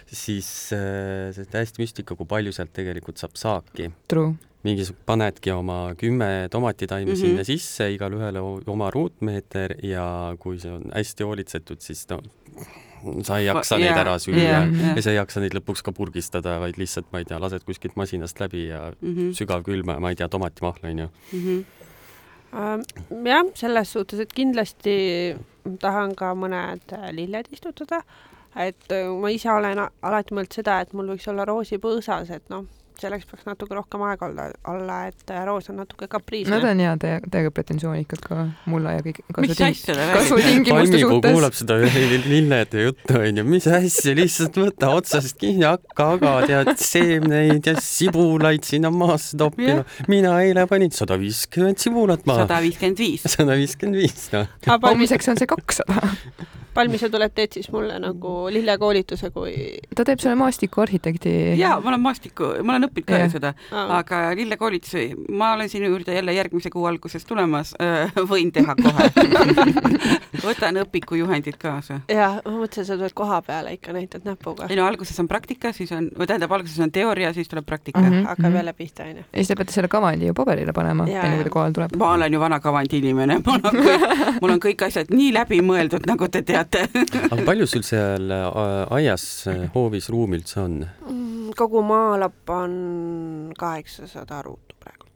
siis äh, see on täiesti müstika, kui palju sealt tegelikult saab saaki. True. mingisugune, panedki oma kümme tomatitaimi mm. -hmm. sinna sisse, igale ühele oma ruutmeeter ja kui see on hästi hoolitsetud, siis no sa ei jaksa neid ära süüa jaa, ja, ja sa ei jaksa neid lõpuks ka purgistada, vaid lihtsalt, ma ei tea, lased kuskilt masinast läbi ja Mhm. sügavkülma, ma ei tea, tomatimahla onju. Ähm, jah, selles suhtes, et kindlasti tahan ka mõned äh, lilled istutada, et äh, ma ise olen alati mõelnud seda, et mul võiks olla roosipõõsas, et noh, selleks peaks natuke rohkem aega olla, olla, et äh, roos on natuke kapriisne Nad on jaa, täiega, täiega pretensioonikad ka mulla ja kõik mis kasuting- asja te räägite? kasvutingimuste palmipuu suhtes. kuulab seda lillede juttu onju, mis asja, lihtsalt võta otsast kinni, hakka aga tead seemneid ja sibulaid sinna maasse toppima. mina eile panin sada viiskümmend sibulat maha. sada viiskümmend viis. sada viiskümmend viis, noh. homseks on see kakssada. Palmi, sa tuled, teed siis mulle nagu lillekoolituse, kui ta teeb selle maastikuarhitekti. jaa, ma olen maastikku, ma olen õppinud ka ju seda, ah, aga lillekoolitusi, ma olen sinu juurde jälle järgmise kuu alguses tulemas, võin teha kohe. võtan õpiku juhendid kaasa. jah, ma mõtlesin, sa tuled koha peale ikka näitad näpuga, ei no alguses on praktika, siis on, või tähendab, alguses on teooria, siis tuleb praktika mm. -hmm. hakkab jälle pihta, onju. ja siis te peate selle kavandi ju paberile panema, Jaa, enne jaa. kui ta kohale tuleb. ma olen ju vana kavandi inimene, mul on kõik, mul on kõik asjad nii läbimõeldud, nagu te teate. Aga palju sul seal äh, aias äh, hoovis ruumi üldse on? Mm, kogu maalapp on kaheksasada ruutu praegult.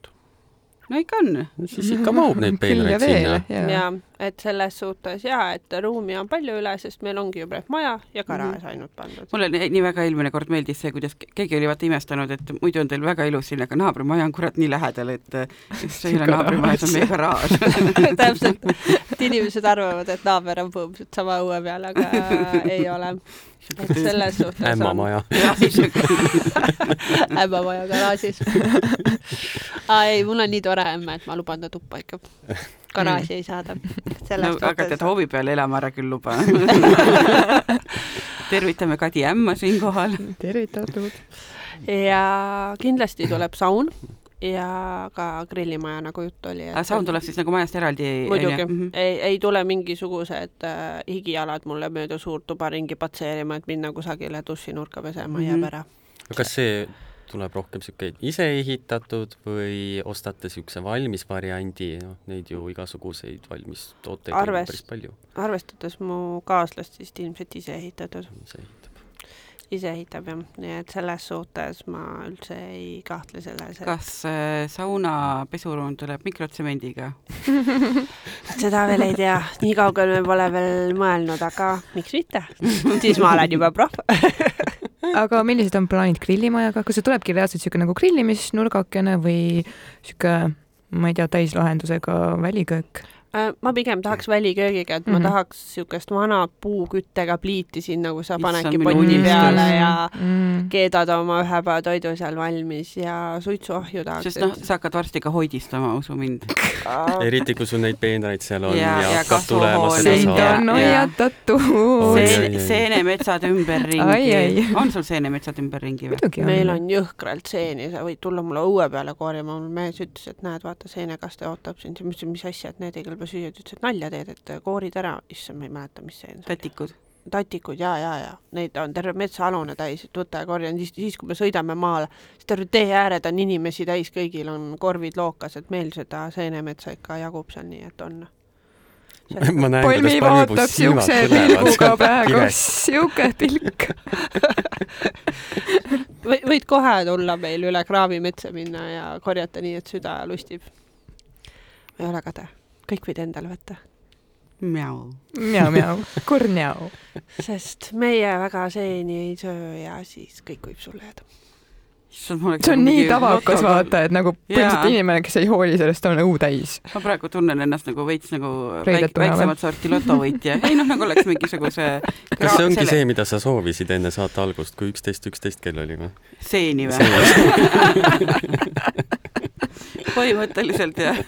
No ikka on. siis ikka mahub neid peenraid sinna ja et selles suhtes ja et ruumi on palju üle, sest meil ongi ju praegu maja ja garaaž ainult pandud. mulle nii nii väga eelmine kord meeldis see, kuidas ke- keegi oli vaata imestanud, et muidu on teil väga ilus siin, aga naabrimaja on kurat nii lähedal, et see ei ole naabrimaja, see on meie garaaž. täpselt, et inimesed arvavad, et naaber on põhimõtteliselt sama õue peal, aga ei ole. Et selles suhtes ämmamaja. on ämmamaja garaažis. aa ei, mul on nii tore ämme, et ma luban ta tuppa ikka. garaaži ei saada. no aga tead, hoovi peal elama ära küll luba. tervitame Kadi ämma siinkohal. tervitatud. ja kindlasti tuleb saun ja ka grillimaja, nagu juttu oli. aga saun tuleb siis nagu majast eraldi? muidugi, ei, ei tule mingisugused äh, higijalad mulle mööda suurt tuba ringi patseerima, et minna kusagile dušinurka pesema mm, -hmm. Mhm. jääb ära. kas see tuleb rohkem siuke ise ehitatud või ostate siukse valmis variandi, noh neid ju igasuguseid valmis tooteid on ju Arves- päris palju, arvestades mu kaaslast, siis ilmselt ise ehitatud, mis ehitab. Ise ehitab jah, nii et selles suhtes ma üldse ei kahtle selles, et kas äh, sauna pesuruum tuleb mikrotsemendiga? seda veel ei tea, nii kaugele me pole veel mõelnud, aga miks mitte, siis ma olen juba proff. aga millised on plaanid grillimajaga, kas see tulebki reaalselt siuke nagu grillimisnurgakene või siuke, ma ei tea, täislahendusega väliköök? Äh, ma pigem tahaks väliköögiga, et ma Mhm. tahaks niisugust vana puuküttega pliiti sinna, kus sa panedki poti peale ja mm. keedad oma ühe päeva toidu seal valmis ja suitsuahju tahaks. sest noh, sa hakkad varsti ka hoidistama, usu mind. eriti kui sul neid peenraid seal on Ja- ja, ja hakkab tulema seda saama. hoiatatud. Oi, See, oi, oi. seenemetsad Ai, ümberringi ai.. on sul seenemetsad ümberringi või? meil on jõhkralt seeni, sa võid tulla mulle õue peale korjama, mul mees ütles, et näed, vaata seenekaste ootab sind, ma ütlesin, mis asja, et need ei kõlba süüa, ta ütles, et nalja teed, et koorid ära, issand, ma ei mäleta, mis see oli. tätikud. tatikud ja, ja, ja neid on terve metsaalune täis, et võta ja korja, siis, siis kui me sõidame maale, siis terve tee ääred on inimesi täis, kõigil on korvid lookas, et meil seda seenemetsa ikka jagub seal, nii et on. ma näen, Palmi kuidas vaatab siukse pilguga praegu, siuke pilk. või võid kohe tulla meil üle kraavi metsa minna ja korjata nii, et süda lustib. ei ole kade, kõik võid endale võtta, Mjau. mjau-mjau, kurnjau. sest meie väga seeni ei söö ja siis kõik võib sulle jääda. see on nii tavakas, vaata, et nagu põhimõtteliselt inimene, kes ei hooli sellest, on õu täis. ma praegu tunnen ennast nagu veits nagu väik, väiksemat sorti lotovõitja. ei noh, nagu oleks mingisuguse kas see ongi see, mida sa soovisid enne saate algust, kui üksteist, üksteist kell oli või? seeni või? põhimõtteliselt jah.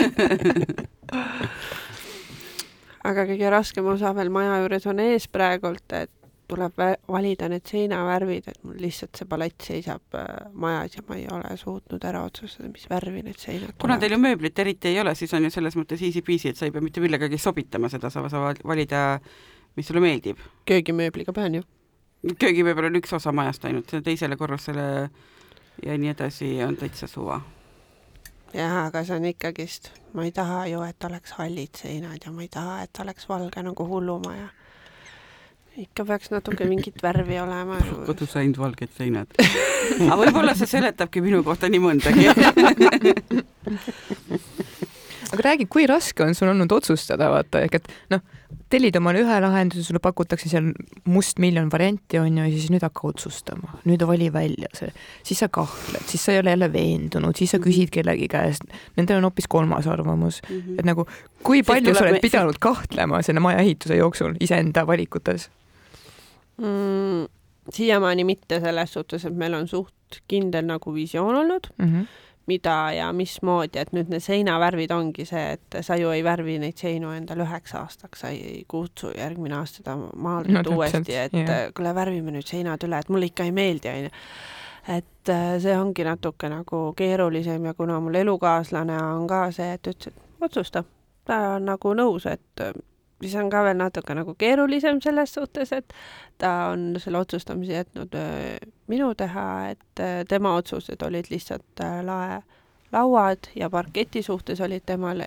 aga kõige raskem osa veel maja juures on ees praegult, et tuleb valida need seinavärvid, et mul lihtsalt see palett seisab äh, majas ja ma ei ole suutnud ära otsustada, mis värvi need seinad kuna teil ju mööblit eriti ei ole, siis on ju selles mõttes easy-peasy, et sa ei pea mitte millegagi sobitama seda, sa saad valida, mis sulle meeldib. köögimööbliga pean ju. köögimööbel on üks osa majast ainult, teisele korrusele ja nii edasi on täitsa suva. Jah, aga see on ikkagist, ma ei taha ju, et oleks hallid seinad ja ma ei taha, et oleks valge nagu hullumaja. ikka peaks natuke mingit värvi olema. kodus ainult valged seinad. aga võib-olla see seletabki minu kohta nii mõndagi. aga räägi, kui raske on sul olnud otsustada, vaata, ehk et noh, tellid omale ühe lahenduse, sulle pakutakse seal mustmiljon varianti, on ju, ja siis nüüd hakka otsustama, nüüd vali välja see, siis sa kahtled, siis sa ei ole jälle veendunud, siis sa küsid kellegi käest, nendel on hoopis kolmas arvamus, et nagu kui palju sa oled me- pidanud kahtlema selle maja ehituse jooksul iseenda valikutes? mm,. siiamaani mitte selles suhtes, et meil on suht kindel nagu visioon olnud Mm -hmm. Mida ja mismoodi, et nüüd need seinavärvid ongi see, et sa ju ei värvi neid seinu endale üheks aastaks, sa ei kutsu järgmine aasta seda maalt No uuesti, et jah. kuule, värvime nüüd seinad üle, et mulle ikka ei meeldi, onju. et äh, see ongi natuke nagu keerulisem ja kuna mul elukaaslane on ka see, et ütles, et otsusta, ta on nagu nõus, et äh, siis on ka veel natuke nagu keerulisem selles suhtes, et ta on selle otsustamise jätnud öö, minu teha, et öö, tema otsused olid lihtsalt öö, lae, lauad ja parketi suhtes olid temal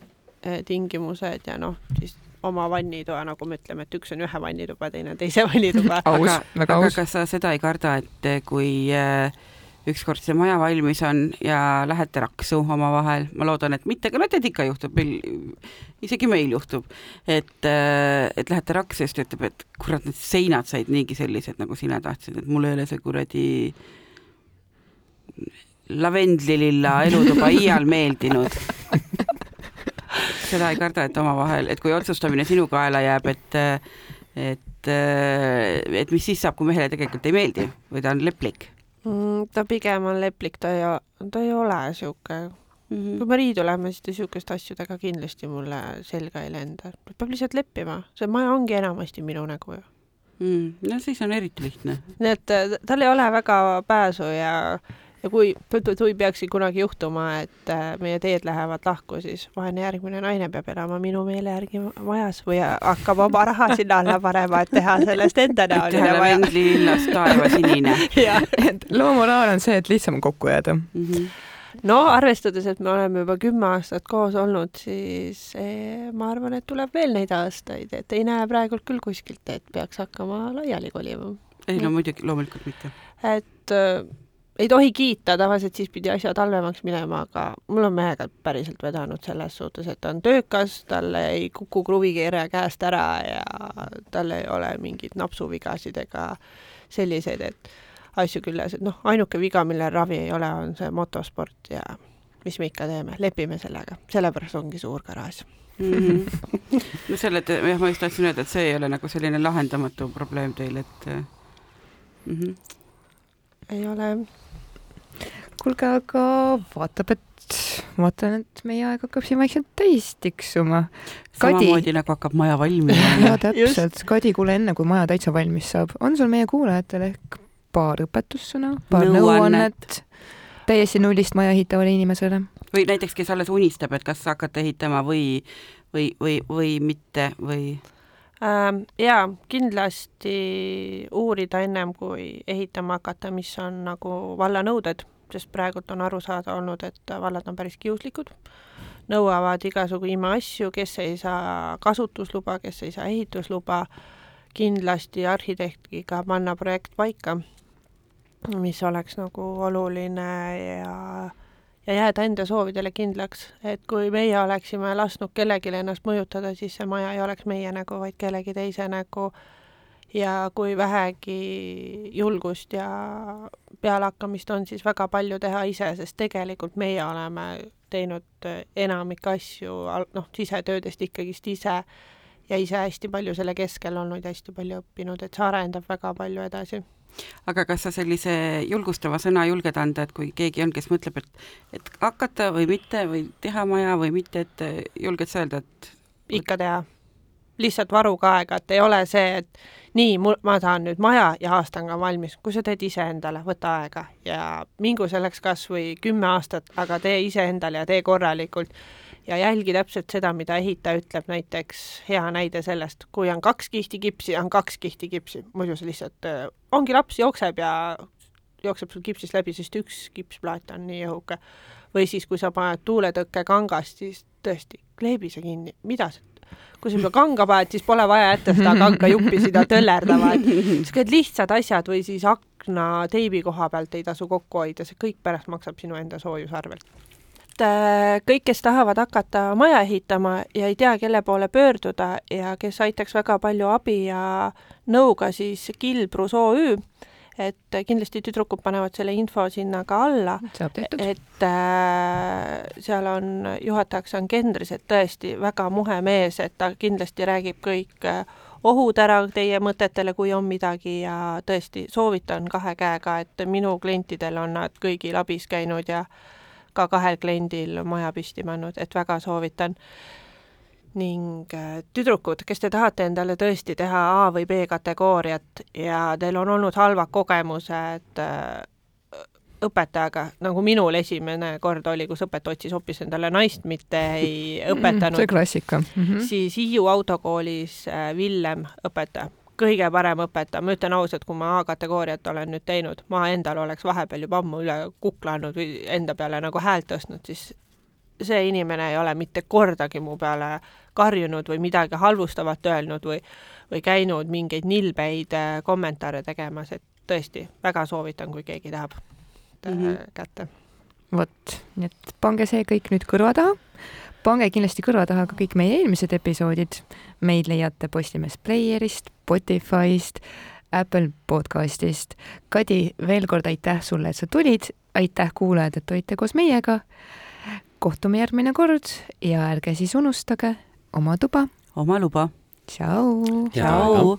tingimused ja noh, siis oma vannitoa, nagu me ütleme, et üks on ühe vannituba, teine teise vannituba. aga, aga aus. kas sa seda ei karda, et kui äh, ükskord see maja valmis on ja lähete raksu omavahel, ma loodan, et mitte, aga no tead ikka juhtub, meil, isegi meil juhtub, et, et lähete raksu ja siis ta ütleb, et kurat, need seinad said niigi sellised, nagu sina tahtsid, et mul ei ole see kuradi lavendlililla elutuba iial meeldinud. seda ei karda, et omavahel, et kui otsustamine sinu kaela jääb, et et, et mis siis saab, kui mehele tegelikult ei meeldi või ta on leplik Mm, ta pigem on leplik, ta ei, ta ei ole sihuke mm? kui -hmm. me riidu läheme, siis ta niisuguste asjadega kindlasti mulle selga ei lenda. peab lihtsalt leppima, see maja ongi enamasti minu nägu ju. Mm, no siis on eriti lihtne. nii et äh, tal ei ole väga pääsu ja, ja kui, kui peakski kunagi juhtuma, et äh, meie teed lähevad lahku, siis vaene järgmine naine peab elama minu meele järgi majas või hakkab oma raha sinna alla panema, et teha sellest enda teha näoline maja. lavendlilillast taevasinine jah, et loo moraal on see, et lihtsam on kokku jääda. mm. -hmm. no arvestades, et me oleme juba kümme aastat koos olnud, siis eh, ma arvan, et tuleb veel neid aastaid, et ei näe praegult küll kuskilt, et peaks hakkama laiali kolima. ei no muidugi, loomulikult mitte. et äh, ei tohi kiita, tavaliselt siis pidi asjad halvemaks minema, aga mul on mehega päriselt vedanud selles suhtes, et ta on töökas, tal ei kuku kruvikeere käest ära ja tal ei ole mingeid napsuvigasid ega selliseid, et asju küljes, et noh, ainuke viga, millel ravi ei ole, on see motosport ja mis me ikka teeme, lepime sellega, sellepärast ongi suur garaaž. Mm -hmm. no selle, jah, ma just tahtsin öelda, et see ei ole nagu selline lahendamatu probleem teil, et mm -hmm. ei ole kuulge, aga vaatab, et vaatan, et meie aeg hakkab siin vaikselt täis tiksuma. Kadi, samamoodi nagu hakkab maja valmima. ja täpselt, Kadi, kuule enne kui maja täitsa valmis saab, on sul meie kuulajatele ehk paar õpetussõna, paar Nõuannet. täiesti nullist maja ehitavale inimesele? või näiteks, kes alles unistab, et kas hakata ehitama või, või, või, või mitte või Ähm, jaa, kindlasti uurida ennem kui ehitama hakata, mis on nagu valla nõuded, sest praegult on aru saada olnud, et vallad on päris kiuslikud, nõuavad igasugu imeasju, kes ei saa kasutusluba, kes ei saa ehitusluba, kindlasti arhitektiga panna projekt paika, mis oleks nagu oluline ja ja jääda enda soovidele kindlaks, et kui meie oleksime lasknud kellelgi ennast mõjutada, siis see maja ei oleks meie nägu, vaid kellegi teise nägu. Ja kui vähegi julgust ja pealehakkamist on, siis väga palju teha ise, sest tegelikult meie oleme teinud enamik asju, noh, sisetöödest ikkagist ise ja ise hästi palju selle keskel olnud ja hästi palju õppinud, et see arendab väga palju edasi aga kas sa sellise julgustava sõna julged anda, et kui keegi on, kes mõtleb, et, et hakata või mitte või teha maja või mitte, et julged sa öelda, et ikka teha. lihtsalt varuge aega, et ei ole see, et nii, mul, ma tahan nüüd maja ja aastaga valmis. kui sa teed iseendale, võta aega ja mingu selleks kas või kümme aastat, aga tee iseendale ja tee korralikult ja jälgi täpselt seda, mida ehitaja ütleb, näiteks hea näide sellest, kui on kaks kihti kipsi, on kaks kihti kipsi, muidu see lihtsalt äh, ongi laps jookseb ja jookseb sul kipsist läbi, sest üks kipsplaat on nii õhuke. või siis, kui sa paned tuuletõkke kangast, siis tõesti, kleebi see kinni, mida see kui juba kanga paned, siis pole vaja jätta seda kangajuppi sinna töllerdama, et niisugused lihtsad asjad või siis akna teibi koha pealt ei tasu kokku hoida, see kõik pärast maksab sinu enda soojusarvelt. Et äh, kõik, kes tahavad hakata maja ehitama ja ei tea, kelle poole pöörduda ja kes aitaks väga palju abi ja nõuga, siis Kilbrus OÜ, et kindlasti tüdrukud panevad selle info sinna ka alla. et äh, seal on, juhatajaks on Kendris, et tõesti väga muhe mees, et ta kindlasti räägib kõik äh, ohud ära teie mõtetele, kui on midagi ja tõesti soovitan kahe käega, et minu klientidel on nad kõigil abis käinud ja ka kahel kliendil maja püsti pannud, et väga soovitan. Ning äh, tüdrukud, kes te tahate endale tõesti teha A või B kategooriat ja teil on olnud halvad kogemused äh, õpetajaga, nagu minul esimene kord oli, kus õpetaja otsis hoopis endale naist, mitte ei õpetanud. see klassika mm. -hmm. siis Hiiu autokoolis äh, Villem õpetaja kõige parem õpetaja, ma ütlen ausalt, kui ma A-kategooriat olen nüüd teinud, ma endal oleks vahepeal juba ammu üle kuklanud või enda peale nagu häält tõstnud, siis see inimene ei ole mitte kordagi mu peale karjunud või midagi halvustavat öelnud või, või käinud mingeid nilbeid äh, kommentaare tegemas, et tõesti, väga soovitan, kui keegi tahab mm -hmm. kätte. vot, nii et pange see kõik nüüd kõrva taha pange kindlasti kõrva taha ka kõik meie eelmised episoodid. meid leiate Postimees Playerist, Spotify'st, Apple podcastist. Kadi, veel kord aitäh sulle, et sa tulid, aitäh kuulajad, et olite koos meiega. Kohtume järgmine kord ja ärge siis unustage oma tuba. oma luba. tšau. tšau.